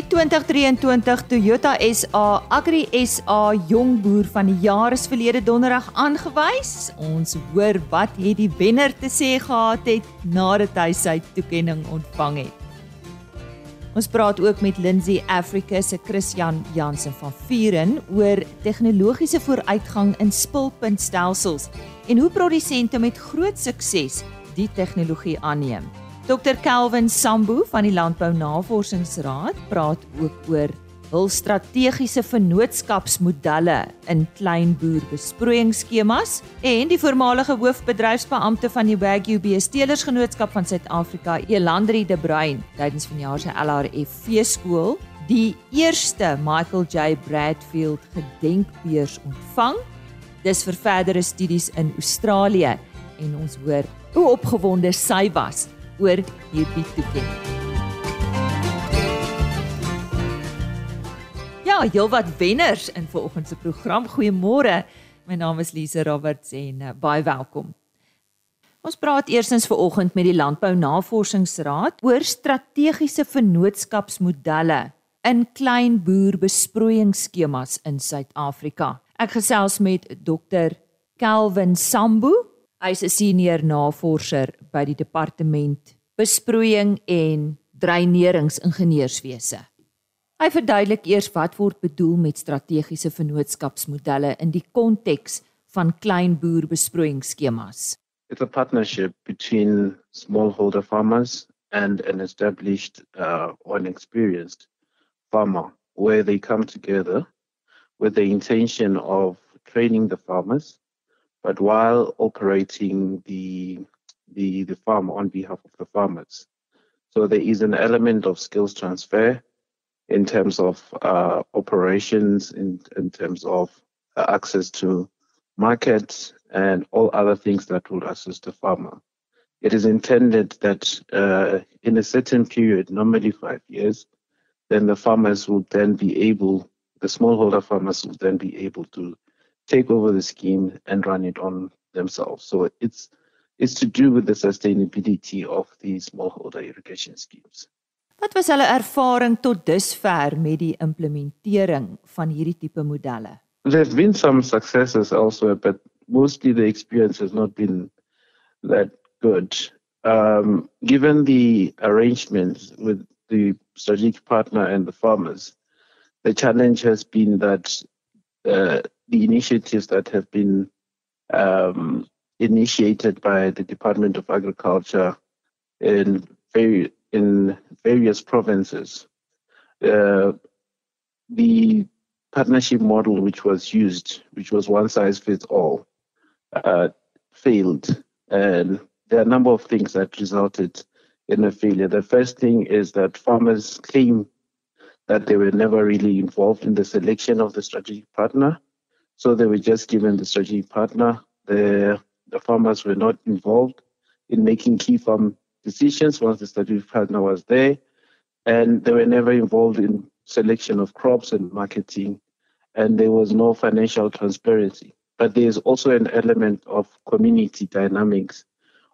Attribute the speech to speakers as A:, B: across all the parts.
A: Die 2023 Toyota SA Agri SA Jong Boer van die Jaar is verlede donderdag aangewys. Ons hoor wat het die wenner te sê gehad het nadat hy sy toekenning ontvang het. Ons praat ook met Lindsay Africa se Christian Jansen van Vuren oor tegnologiese vooruitgang in spulpuntstelsels en hoe produsente met groot sukses die tegnologie aanneem. Dr Kelvin Sambu van die Landbou Navorsingsraad praat ook oor hul strategiese vennootskapsmodelle in kleinboer besproeiingsskemas en die voormalige hoofbedryfsbeampte van die Wagyu Beestelersgenootskap van Suid-Afrika, Elandri de Bruin, tydens vanjaar se LRF feeskool die eerste Michael J Bradfield gedenkbeurs ontvang. Dis vir verdere studies in Australië en ons hoor hoe opgewonde sy was oor hierdie toekenning. Ja, heelwat wenners in vanoggend se program. Goeiemôre. My naam is Lise Roberts en uh, baie welkom. Ons praat eersins vanoggend met die Landbou Navorsingsraad oor strategiese vennootskapsmodelle in klein boer besproeiingsskemas in Suid-Afrika. Ek gesels met Dr. Kelvin Sambu, Hy's 'n senior navorser by die departement besproeiing en dreineringsingenieurswese. Hy verduidelik eers wat word bedoel met strategiese vennootskapsmodelle in die konteks van klein boer besproeiingsskemas.
B: It's a partnership between smallholder farmers and an established uh, or an experienced farmer where they come together with the intention of training the farmers but while operating the, the, the farm on behalf of the farmers. So there is an element of skills transfer in terms of uh, operations, in, in terms of uh, access to markets and all other things that will assist the farmer. It is intended that uh, in a certain period, normally five years, then the farmers will then be able, the smallholder farmers will then be able to take over the scheme and run it on themselves. So it's it's to do with the sustainability of these smallholder irrigation schemes.
A: Wat was hulle ervaring tot dusver met die implementering van hierdie tipe modelle?
B: There's been some successes also, but mostly the experience has not been that good. Um, given the arrangements with the strategic partner and the farmers, the challenge has been that uh, the initiatives that have been um, initiated by the Department of Agriculture in, very, in various provinces. Uh, the partnership model which was used, which was one size fits all, uh, failed. And there are a number of things that resulted in a failure. The first thing is that farmers claim that they were never really involved in the selection of the strategic partner. So they were just given the strategic partner. The, the farmers were not involved in making key farm decisions once the strategic partner was there. And they were never involved in selection of crops and marketing. And there was no financial transparency. But there's also an element of community dynamics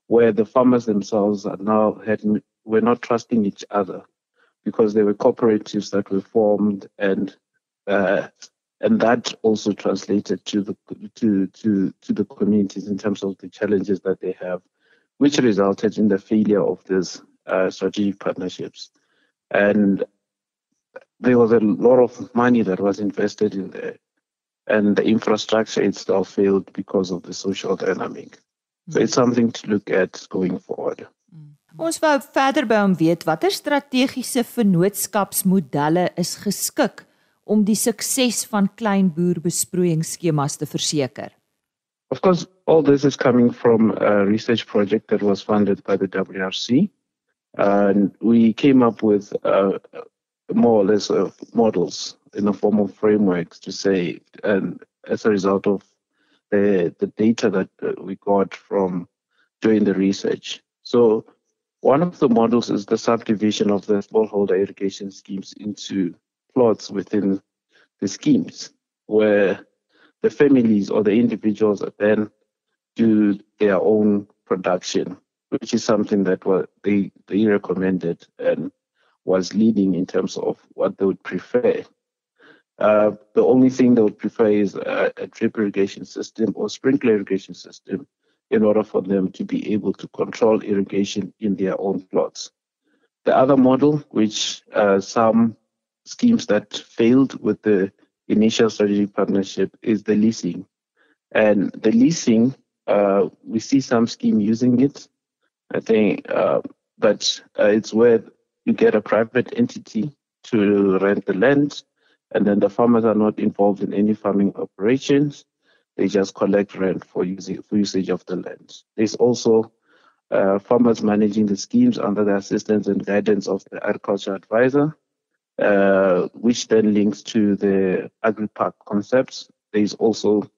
B: where the farmers themselves are now had, were not trusting each other because there were cooperatives that were formed and uh, and that also translated to the to to to the communities in terms of the challenges that they have, which resulted in the failure of these uh, strategic partnerships, and there was a lot of money that was invested in there, and the infrastructure itself failed because of the social dynamic. So it's something to look at going forward.
A: Mm. Ons wou verder by hom weet watter strategiese vennootskapsmodelle is geskik om die sukses van te verseker?
B: Of course, all this is coming from a research project that was funded by the WRC. And we came up with uh, more or less uh, models in the form of frameworks to say, and as a result of the, the data that uh, we got from doing the research. So one of the models is the subdivision of the smallholder irrigation schemes into plots within the schemes where the families or the individuals then do their own production, which is something that they, they recommended and was leading in terms of what they would prefer. Uh, the only thing they would prefer is a, a drip irrigation system or sprinkler irrigation system in order for them to be able to control irrigation in their own plots. The other model, which uh, some schemes that failed with the initial strategic partnership, is the leasing. And the leasing, uh, we see some scheme using it. I think, uh, but uh, it's where you get a private entity to rent the land, and then the farmers are not involved in any farming operations. They just collect rent for using for usage of the land. There's also uh, farmers managing the schemes under the assistance and guidance of the agriculture advisor, uh, which then links to the agri-park concepts. There's also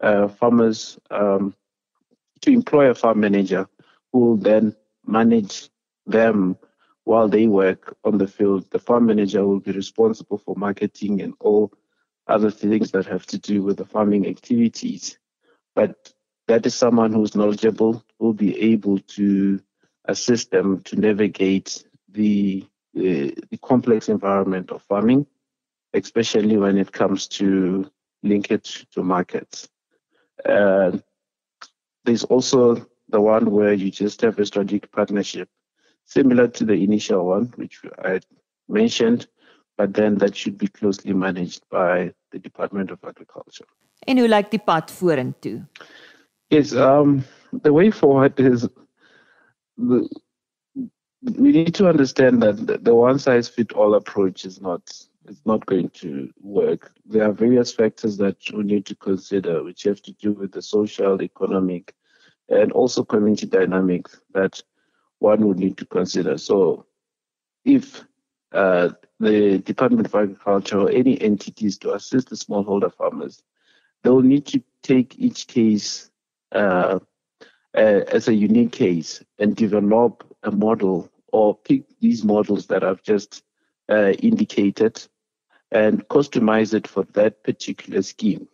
B: uh, farmers um, to employ a farm manager who will then manage them while they work on the field. The farm manager will be responsible for marketing and all other things that have to do with the farming activities. But that is someone who's knowledgeable, will be able to assist them to navigate the, the, the complex environment of farming, especially when it comes to linkage to markets. Uh, there's also the one where you just have a strategic partnership, similar to the initial one, which I mentioned, but then that should be closely managed by the Department of Agriculture.
A: And En hoe lyk die pad vorentoe?
B: Yes, um the way forward is the, we need to understand that the, one size fit all approach is not it's not going to work. There are various factors that we need to consider, which have to do with the social, economic, and also community dynamics that one would need to consider. So, if uh, the Department of Agriculture or any entities to assist the smallholder farmers, they will need to take each case uh, uh, as a unique case and develop a model or pick these models that I've just uh, indicated and customize it for that particular scheme.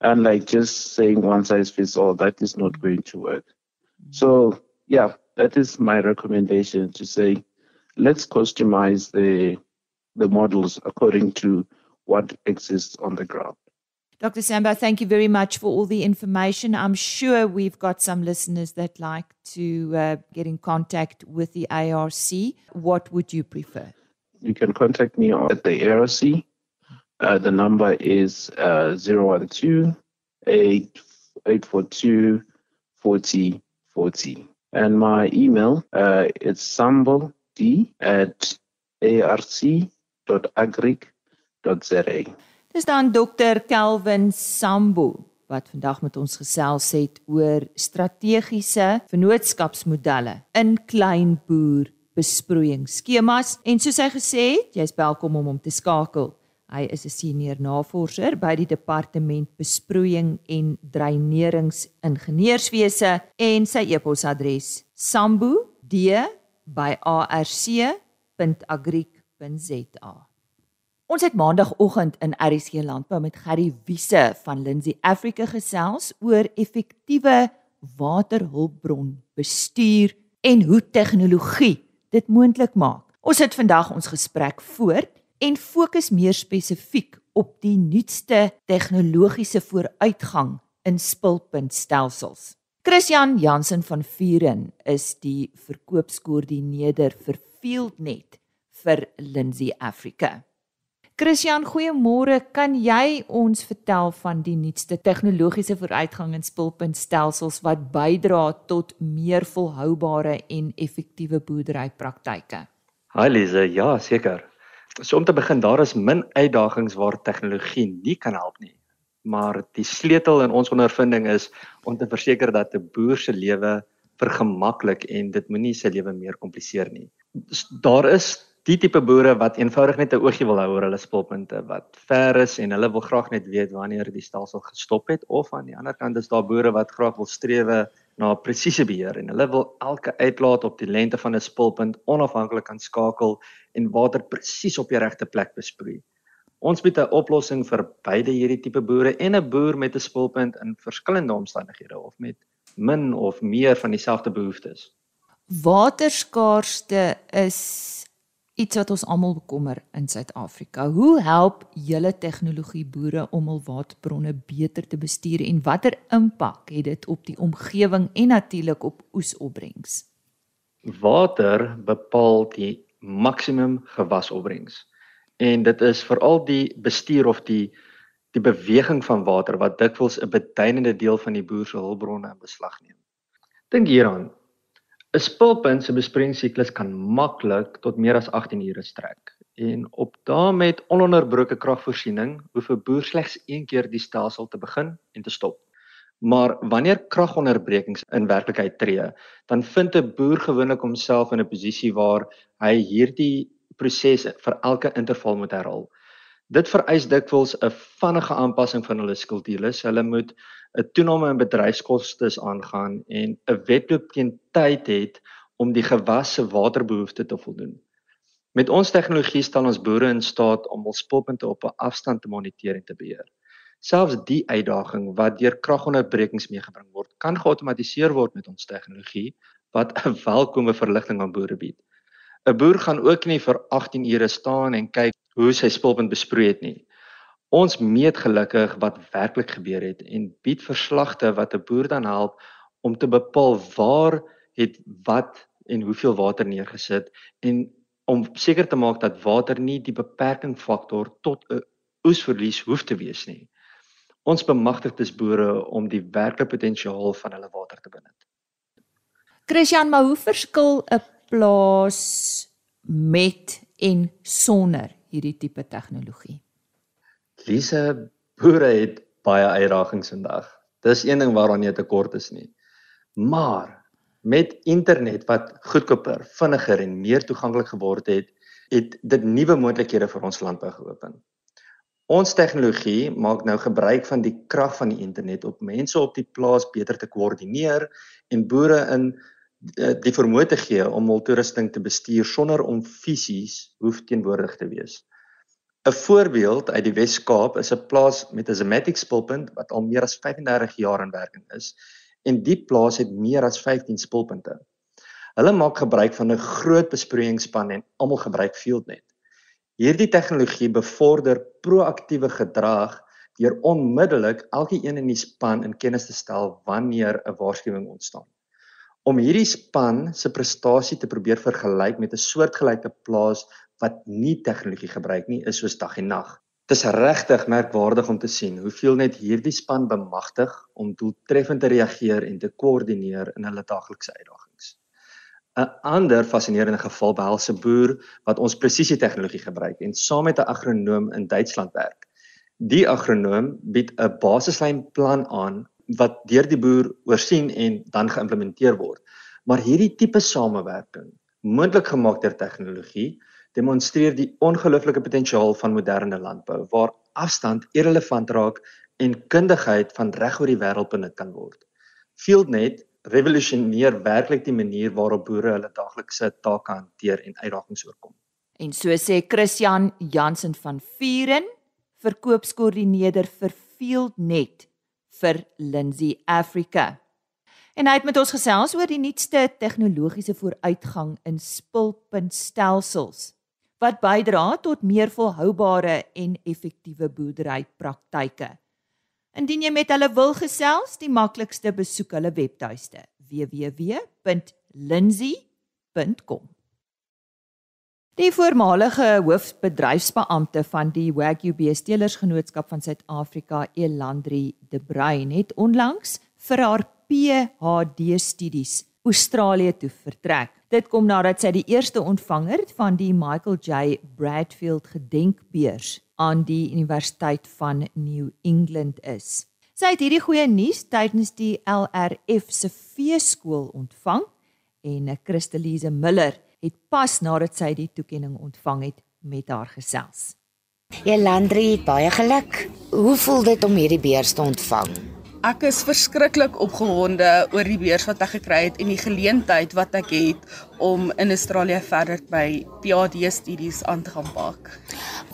B: Unlike just saying one size fits all, that is not going to work. So, yeah, that is my recommendation to say let's customize the the models according to what exists on the ground.
A: Dr. Sambo, thank you very much for all the information. I'm sure we've got some listeners that like to uh, get in contact with the ARC. What would you prefer?
B: You can contact me at the ARC. Uh, the number is uh, 012 842 40 40. And my email uh, is sambo d at arc.agric.za.
A: Dis dan Dr. Kelvin Sambo wat vandag met ons gesels het oor strategiese vennootskapsmodelle in kleinboer besproeiingsskemas en soos hy gesê het, jy's welkom om hom te skakel. Hy is 'n senior navorser by die departement besproeiing en dreineringsingenieurswese en sy e-posadres sambu.d@arc.agric.za. Ons het maandagooggend in RC Landbou met Gerry Wiese van Lindsay Africa gesels oor effektiewe waterhulpbron bestuur en hoe tegnologie dit moontlik maak. Ons het vandag ons gesprek voort en fokus meer spesifiek op die nuutste tegnologiese vooruitgang in spulpuntstelsels. Christian Jansen van Vuren is die verkoopskoördineerder vir FieldNet vir Lindsay Africa. Christian, goeiemôre. Kan jy ons vertel van die nuutste tegnologiese vooruitgang in spulpuntstelsels wat bydra tot meer volhoubare en effektiewe boerderypraktyke?
C: Hi Lize, ja, seker. So om te begin, daar is min uitdagings waar tegnologie nie kan help nie. Maar die sleutel in ons ondervinding is om te verseker dat 'n boer se lewe vergemaklik en dit moenie sy lewe meer kompliseer nie. Daar is die tipe boere wat eenvoudig net 'n oogie wil hou oor hulle spulpunte wat ver is en hulle wil graag net weet wanneer die stelsel gestop het of aan die ander kant is daar boere wat graag wil strewe na presiese beheer en hulle wil elke uitlaat op die lengte van 'n spulpunt onafhanklik kan skakel en water presies op die regte plek besproei. Ons bied 'n oplossing vir beide hierdie tipe boere en 'n boer met 'n spulpunt in verskillende omstandighede of met min of meer van dieselfde behoeftes.
A: Waterskaarste is iets wat ons almal bekommer in Suid-Afrika. Hoe help julle tegnologie boere om hul waterbronne beter te bestuur en watter impak het dit op die omgewing en natuurlik op oesopbrengs?
C: Water bepaal die maksimum gewasopbrengs. En dit is veral die bestuur of die die beweging van water wat dikwels 'n beduidende deel van die boer se hulpbronne in beslag neem. Dink hieraan. 'n Spulpunt se besproeiingssiklus kan maklik tot meer as 18 ure strek. En op dae met ononderbroke kragvoorsiening hoef 'n boer slegs een keer die stelsel te begin en te stop. Maar wanneer kragonderbrekings in werklikheid tree, dan vind 'n boer gewoonlik homself in 'n posisie waar hy hierdie proses vir elke interval moet herhaal. Dit vereis dikwels 'n vinnige aanpassing van hulle skuldeles. Hulle moet 'n toename in bedryfskoste aangaan en 'n wedloop teen tyd het om die gewas se waterbehoeftes te voldoen. Met ons tegnologie staan ons boere in staat om hul spulpunte op 'n afstand te moniteer en te beheer. Selfs die uitdaging wat deur kragonderbrekings meegebring word, kan geautomatiseer word met ons tegnologie wat 'n welkome verligting aan boere bied. 'n Boer gaan ook nie vir 18 ure staan en kyk hoe sy spulpunt besproei het nie. Ons meet gelukkig wat werklik gebeur het en bied verslagte wat 'n boer dan help om te bepaal waar het wat en hoeveel water neergesit en om seker te maak dat water nie die beperking faktor tot 'n oesverlies hoef te wees nie. Ons bemagtig dus boere om die werklike potensiaal van hulle water te benut.
A: Christian, maar hoe verskil 'n plaas met en sonder hierdie tipe tegnologie?
C: Lise, boere het baie uitdagings vandag. Dis een ding waaraan jy tekort is nie. Maar met internet wat goedkoper, vinniger en meer toeganklik geword het, het dit nuwe moontlikhede vir ons landbou geopen. Ons tegnologie maak nou gebruik van die krag van die internet om mense op die plaas beter te koördineer en boere in die vermoë te gee om hul toerusting te bestuur sonder om fisies hoef teenwoordig te wees. 'n Voorbeeld uit die Wes-Kaap is 'n plaas met 'n Zematic spulpunt wat al meer as 35 jaar in werking is en die plaas het meer as 15 spulpunte. Hulle maak gebruik van 'n groot besproeiingsspan en almal gebruik FieldNet. Hierdie tegnologie bevorder proaktiewe gedrag deur onmiddellik elkeen in die span in kennis te stel wanneer 'n waarskuwing ontstaan. Om hierdie span se prestasie te probeer vergelyk met 'n soortgelyke plaas wat nie tegnologie gebruik nie, is soos dag en nag. Dit is regtig merkwaardig om te sien hoeveel net hierdie span bemagtig om doeltreffend te reageer en te koördineer in hulle daaglikse uitdagings. 'n ander fascinerende geval behels 'n boer wat ons presisie tegnologie gebruik en saam met 'n agronoom in Duitsland werk. Die agronoom bied 'n basislymplan aan wat deur die boer oorsien en dan geïmplementeer word. Maar hierdie tipe samewerking, moontlik gemaak deur tegnologie, demonstreer die ongelooflike potensiaal van moderne landbou waar afstand irrelevant raak en kundigheid van reg oor die wêreld benut kan word. FieldNet revolusioneer werklik die manier waarop boere hulle daaglikse take hanteer en uitdagings oorkom.
A: En so sê Christian Jansen van Vuren, verkoopskoördineerder vir FieldNet vir Lindsay Africa. En hy het met ons gesels oor die nuutste tegnologiese vooruitgang in spulpuntstelsels wat bydra tot meer volhoubare en effektiewe boerderypraktyke. Indien jy met hulle wil gesels, die maklikste besoek hulle webtuiste www.lindsay.com. Die voormalige hoofbedryfsbeampte van die Wagyu Beestelersgenootskap van Suid-Afrika, Elandri De Bruin, het onlangs vir haar PhD studies Australië toe vertrek. Dit kom nadat sy die eerste ontvanger van die Michael J Bradfield Gedenkbeurs aan die Universiteit van New England is. Sy het hierdie goeie nuus tydens die LRF se feeskool ontvang en Christelise Miller het pas nadat sy die toekenning ontvang het met haar gesels.
D: Jelandri, baie geluk. Hoe voel dit om hierdie beurs te ontvang? Ek is verskriklik opgewonde oor die beurs wat ek gekry het en die geleentheid wat ek het om in Australië verder by PhD studies aan te gaan pak.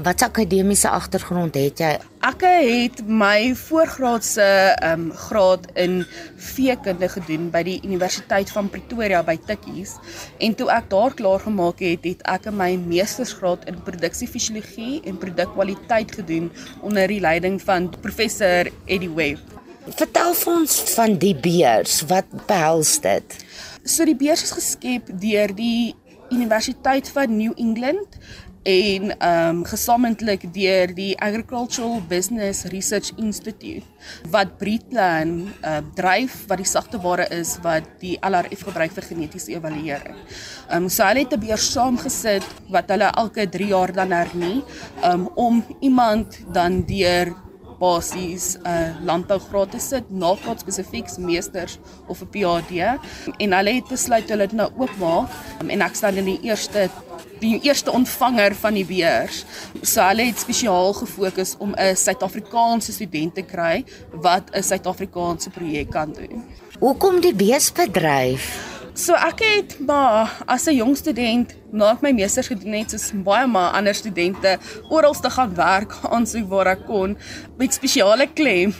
E: Wat akademiese agtergrond het jy?
D: Ek het my voorgraadse ehm um, graad in veekunde gedoen by die Universiteit van Pretoria by Tikkies en toe ek daar klaar gemaak het, het ek my meestersgraad in produksiefisiologie en produkkwaliteit gedoen onder die leiding van professor Eddie Webb.
E: Vertel vir ons van die beurs. Wat behels dit?
D: So die beurs is geskep deur die Universiteit van New England en ehm um, gesamentlik deur die Agricultural Business Research Institute wat Breedplan uh, dryf wat die sagte ware is wat die LRF gebruik vir genetiese evaluering. Ehm um, so hulle het 'n beurs saamgesit wat hulle elke 3 jaar dan hernie um, om iemand dan deur basies 'n uh, landbou gratis sit, nagraad spesifiek meesters of 'n PhD en hulle het besluit hulle dit nou oopmaak um, en ek staan in die eerste die eerste ontvanger van die beurs. So hulle het spesiaal gefokus om 'n Suid-Afrikaanse student te kry wat 'n Suid-Afrikaanse projek kan doen.
E: Hoekom die beesbedryf?
D: So ek het maar as 'n jong student na ek my meesters gedoen het, soos baie maar ander studente oral te gaan werk aansoek waar ek kon met spesiale klem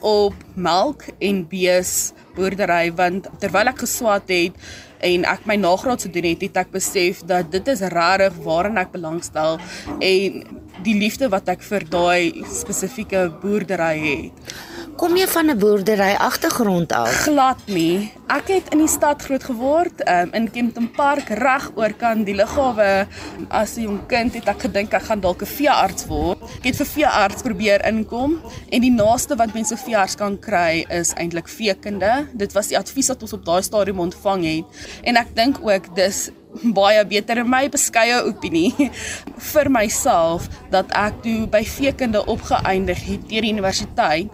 D: op melk en bees boerdery want terwyl ek geswat het en ek my nagraad gedoen het, het ek besef dat dit is regtig waarin ek belangstel en die liefde wat ek vir daai spesifieke boerdery het.
E: Kom jy van 'n boerdery agtergrond af?
D: Glad nie. Ek het in die stad groot geword, um, in Kempton Park reg oor kan die lughawe. As 'n jong kind het ek gedink ek gaan dalk 'n veearts word. Ek het vir veearts probeer inkom en die naaste wat mense veearts kan kry is eintlik veekunde. Dit was die advies wat ons op daai stadium ontvang het. En ek dink ook dis baie beter in my beskeie opinie vir myself dat ek toe by veekunde opgeëindig het deur die universiteit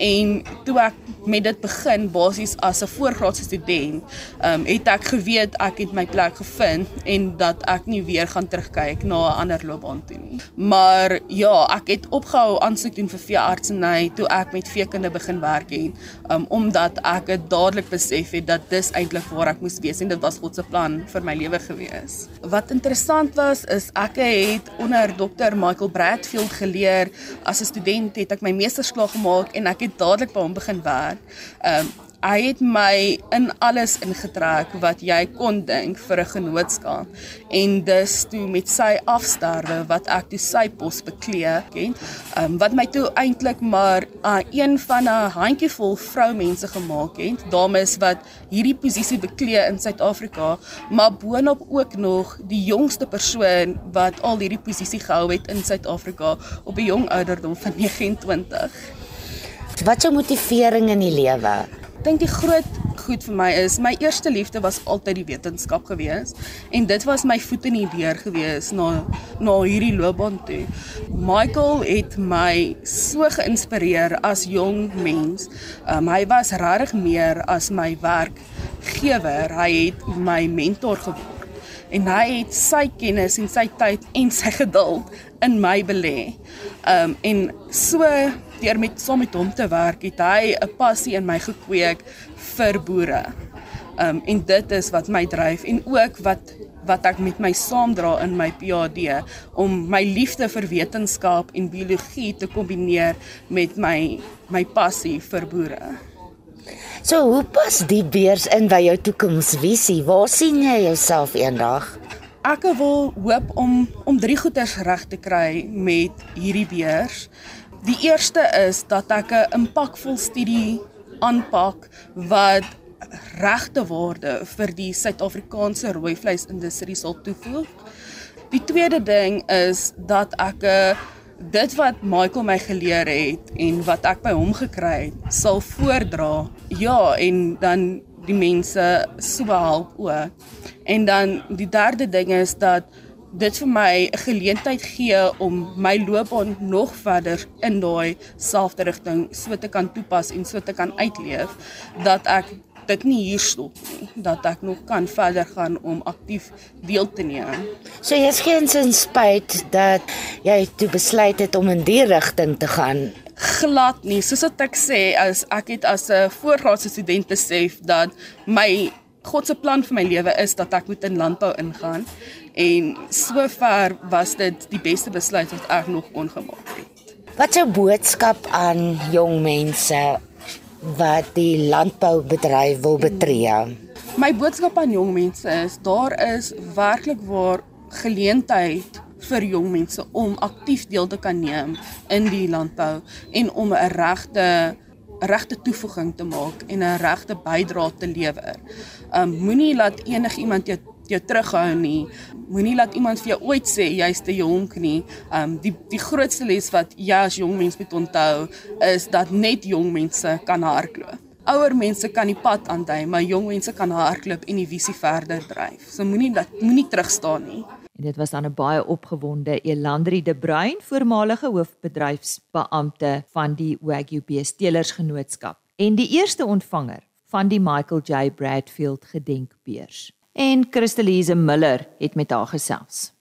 D: en toe ek met dit begin basies as 'n voorgraadse student, ehm um, het ek geweet ek het my plek gevind en dat ek nie weer gaan terugkyk na 'n ander loopbaan toe nie. Maar ja, ek het opgehou aansoek doen vir veeartseny toe ek met veekunde begin werk het, um, omdat ek dit dadelik besef het dat dis eintlik waar ek moes wees en dit was God se plan vir my lewe gewees. Wat interessant was is ek het onder Dr. Michael Bradfield geleer as 'n student het ek my meestersklaar gemaak en ek het dadelik by hom begin werk. Ehm um, hy het my in alles ingetrek wat jy kon dink vir 'n genootskap en dus toe met sy afsterwe wat ek toe sy pos beklee ken um, wat my toe eintlik maar uh, een van 'n handjievol vroumense gemaak het dames wat hierdie posisie beklee in Suid-Afrika maar boonop ook nog die jongste persoon wat al hierdie posisie gehou het in Suid-Afrika op 'n jong ouderdom van 29
E: Wat jou motivering in die lewe?
D: Ek dink die groot goed vir my is my eerste liefde was altyd die wetenskap gewees en dit was my voet in die deur gewees na na hierdie loopbaan toe. Michael het my so geïnspireer as jong mens. Um, hy was regtig meer as my werkgewer. Hy het my mentor geword en hy het sy kennis en sy tyd en sy geduld in my belê. Um en so deur met saam met hom te werk, het hy 'n passie in my gekweek vir boere. Um en dit is wat my dryf en ook wat wat ek met my saamdra in my PhD om my liefde vir wetenskap en biologie te kombineer met my my passie vir boere.
E: So hoe pas die beurs in by jou toekomsvisie? Waar sien jy jouself eendag?
D: Ek wil hoop om om drie goeders reg te kry met hierdie beurs. Die eerste is dat ek 'n impakvol studie aanpak wat regte waarde vir die Suid-Afrikaanse rooi vleisindustrie sal toevoeg. Die tweede ding is dat ek dit wat Michael my geleer het en wat ek by hom gekry het, sal voordra. Ja, en dan die mense so help ook. En dan die derde ding is dat dit vir my 'n geleentheid gee om my loopbaan nog verder in daai selfde rigting so te kan toepas en so te kan uitleef dat ek dit nie hier stop nie dat ek nog kan verder gaan om aktief deel te neem.
E: So jy is geen sin spyt dat jy toe besluit het om in die rigting te gaan.
D: Glad nie. Soos wat ek sê, as ek het as 'n voorgraadse student besef dat my God se plan vir my lewe is dat ek moet in landbou ingaan en sover was dit die beste besluit wat ek nog kon gemaak het.
E: Wat 'n boodskap aan jong mense wat die landboubedryf wil betree.
D: My boodskap aan jong mense is daar is werklik waar geleentheid vir jong mense om aktief deel te kan neem in die landbou en om 'n regte regte toevoeging te maak en 'n regte bydrae te lewer. Um moenie laat enigiemand jou jou terughou nie. Moenie laat iemand vir jou ooit sê jy's te jonk nie. Um die die grootste les wat jy as jong mens moet onthou is dat net jong mense kan hardloop. Ouer mense kan die pad aandui, maar jong mense kan hardloop en die visie verder dryf. So moenie dat moenie terugstaan nie.
A: En dit was dan 'n baie opgewonde Elandri de Bruin, voormalige hoofbedryfsbeampte van die Wagyu Beestelers Genootskap en die eerste ontvanger van die Michael J Bradfield Gedenkbeurs. En Christelise Miller het met haar gesels.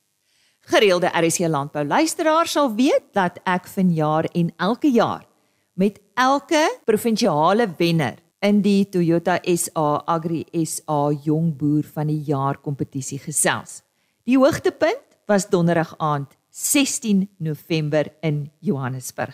A: Gereelde RC landbou luisteraars sal weet dat ek vanjaar en elke jaar met elke provinsiale wenner in die Toyota SA Agri SA Jong Boer van die Jaar kompetisie gesels. Die hoogtepunt was donderdag aand 16 November in Johannesburg.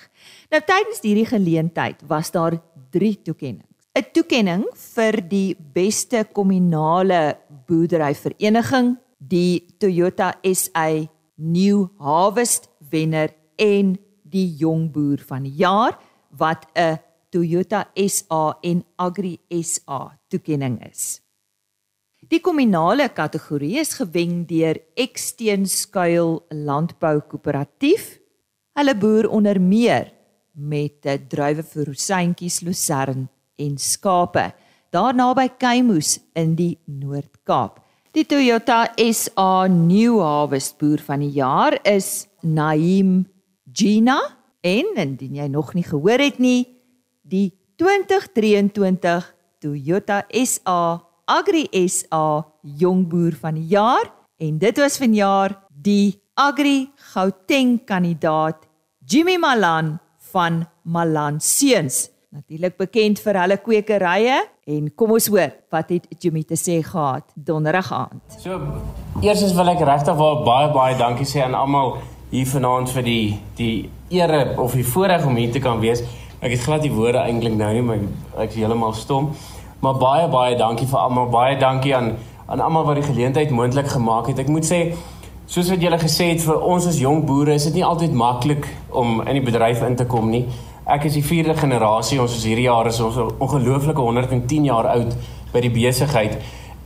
A: Nou tydens hierdie geleentheid was daar 3 toekenninge. 'n Toekenning vir die beste kommunale boerderyvereniging, die Toyota SA New Harvest wenner en die jong boer van die jaar wat 'n Toyota SA en Agri SA toekenning is. Die kommunale kategorie is gewen deur Eksteenskuil Landbou Koöperatief. Hulle boer onder meer met druiwe vir rosientjies, lucern en skape daar naby Keimoes in die Noord-Kaap. Die Toyota SA New Harvest boer van die jaar is Naim Gina en indien jy nog nie gehoor het nie, die 2023 Toyota SA Agri SA Jongboer van die jaar en dit was vanjaar die Agri Gauteng kandidaat Jimmy Malan van Malan Seuns natuurlik bekend vir hulle kwekerye en kom ons hoor wat het Jimmy te sê gehad donderdag aand.
F: So eerstens wil ek regtig wel baie baie dankie sê aan almal hier vanaand vir die die ere of die voorreg om hier te kan wees. Ek het glad die woorde eintlik nou nie, maar ek is heeltemal stom. Maar baie baie dankie vir almal. Baie dankie aan aan almal wat die geleentheid moontlik gemaak het. Ek moet sê soos wat julle gesê het vir ons as jong boere is dit nie altyd maklik om in die bedryf in te kom nie. Ek is die 4de generasie. Ons is hierdie jaar is ons ongelooflike 110 jaar oud by die besigheid.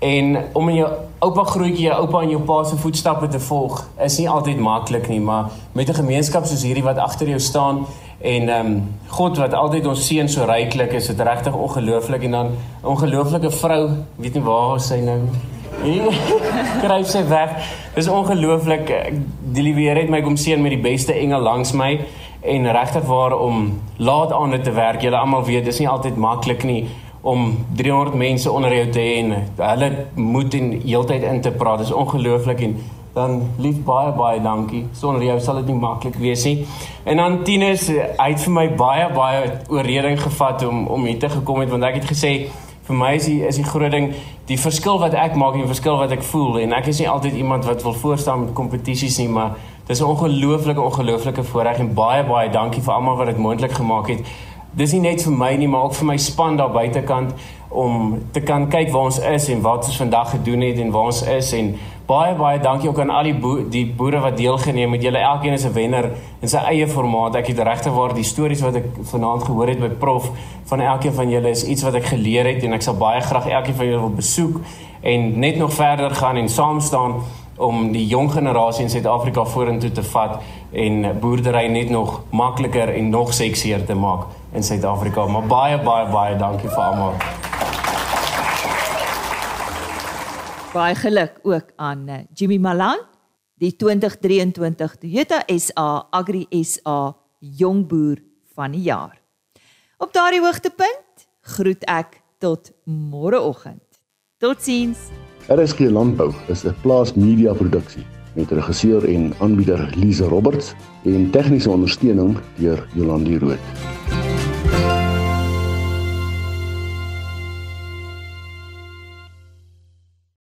F: En om in jou oupa grootjie, jou oupa en jou pa se voetstappe te volg, is nie altyd maklik nie, maar met 'n gemeenskap soos hierdie wat agter jou staan En ehm um, God wat altyd ons seën so ryklik is, dit regtig ongelooflik en dan ongelooflike vrou, weet nie waar sy nou kry sy weg. Dis ongelooflik. Die liewe Here het my kom seën met die beste engel langs my en regtig waar om laat aan te werk. Julle almal weet, dis nie altyd maklik nie om 300 mense onder jou te hê en hulle moet in heeltyd in te praat. Dis ongelooflik en dan lief baie baie dankie. Sonder jou sal dit nie maklik wees nie. En dan Tinus, hy het vir my baie baie oorreding gevat om om hier te gekom het want ek het gesê vir my is die is die groot ding die verskil wat ek maak en die verskil wat ek voel en ek is nie altyd iemand wat wil voorstaan met kompetisies nie, maar dis 'n ongelooflike ongelooflike voorreg en baie baie dankie vir almal wat dit moontlik gemaak het. Dis nie net vir my nie, maar ook vir my span daar buitekant om te kan kyk waar ons is en wat ons vandag gedoen het en waar ons is en baie baie dankie ook aan al die boe, die boere wat deelgeneem het. Julle elkeen is 'n wenner in sy eie formaat. Ek het regtig waar die stories wat ek vanaand gehoor het by prof van elkeen van julle is iets wat ek geleer het en ek sal baie graag elkeen van julle wil besoek en net nog verder gaan en saam staan om die jong generasie in Suid-Afrika vorentoe te vat en boerdery net nog makliker en nog seksier te maak in Suid-Afrika. Maar baie baie baie dankie vir almal.
A: Baie geluk ook aan eh, Jimmy Malan, die 2023 Toyota SA Agri SA Jongboer van die jaar. Op daardie hoogtepunt groet ek tot môreoggend. Totsiens.
G: RSG Landbou is 'n plaas media produksie met regisseur en aanbieder Lize Roberts en tegniese ondersteuning deur Jolandi Root.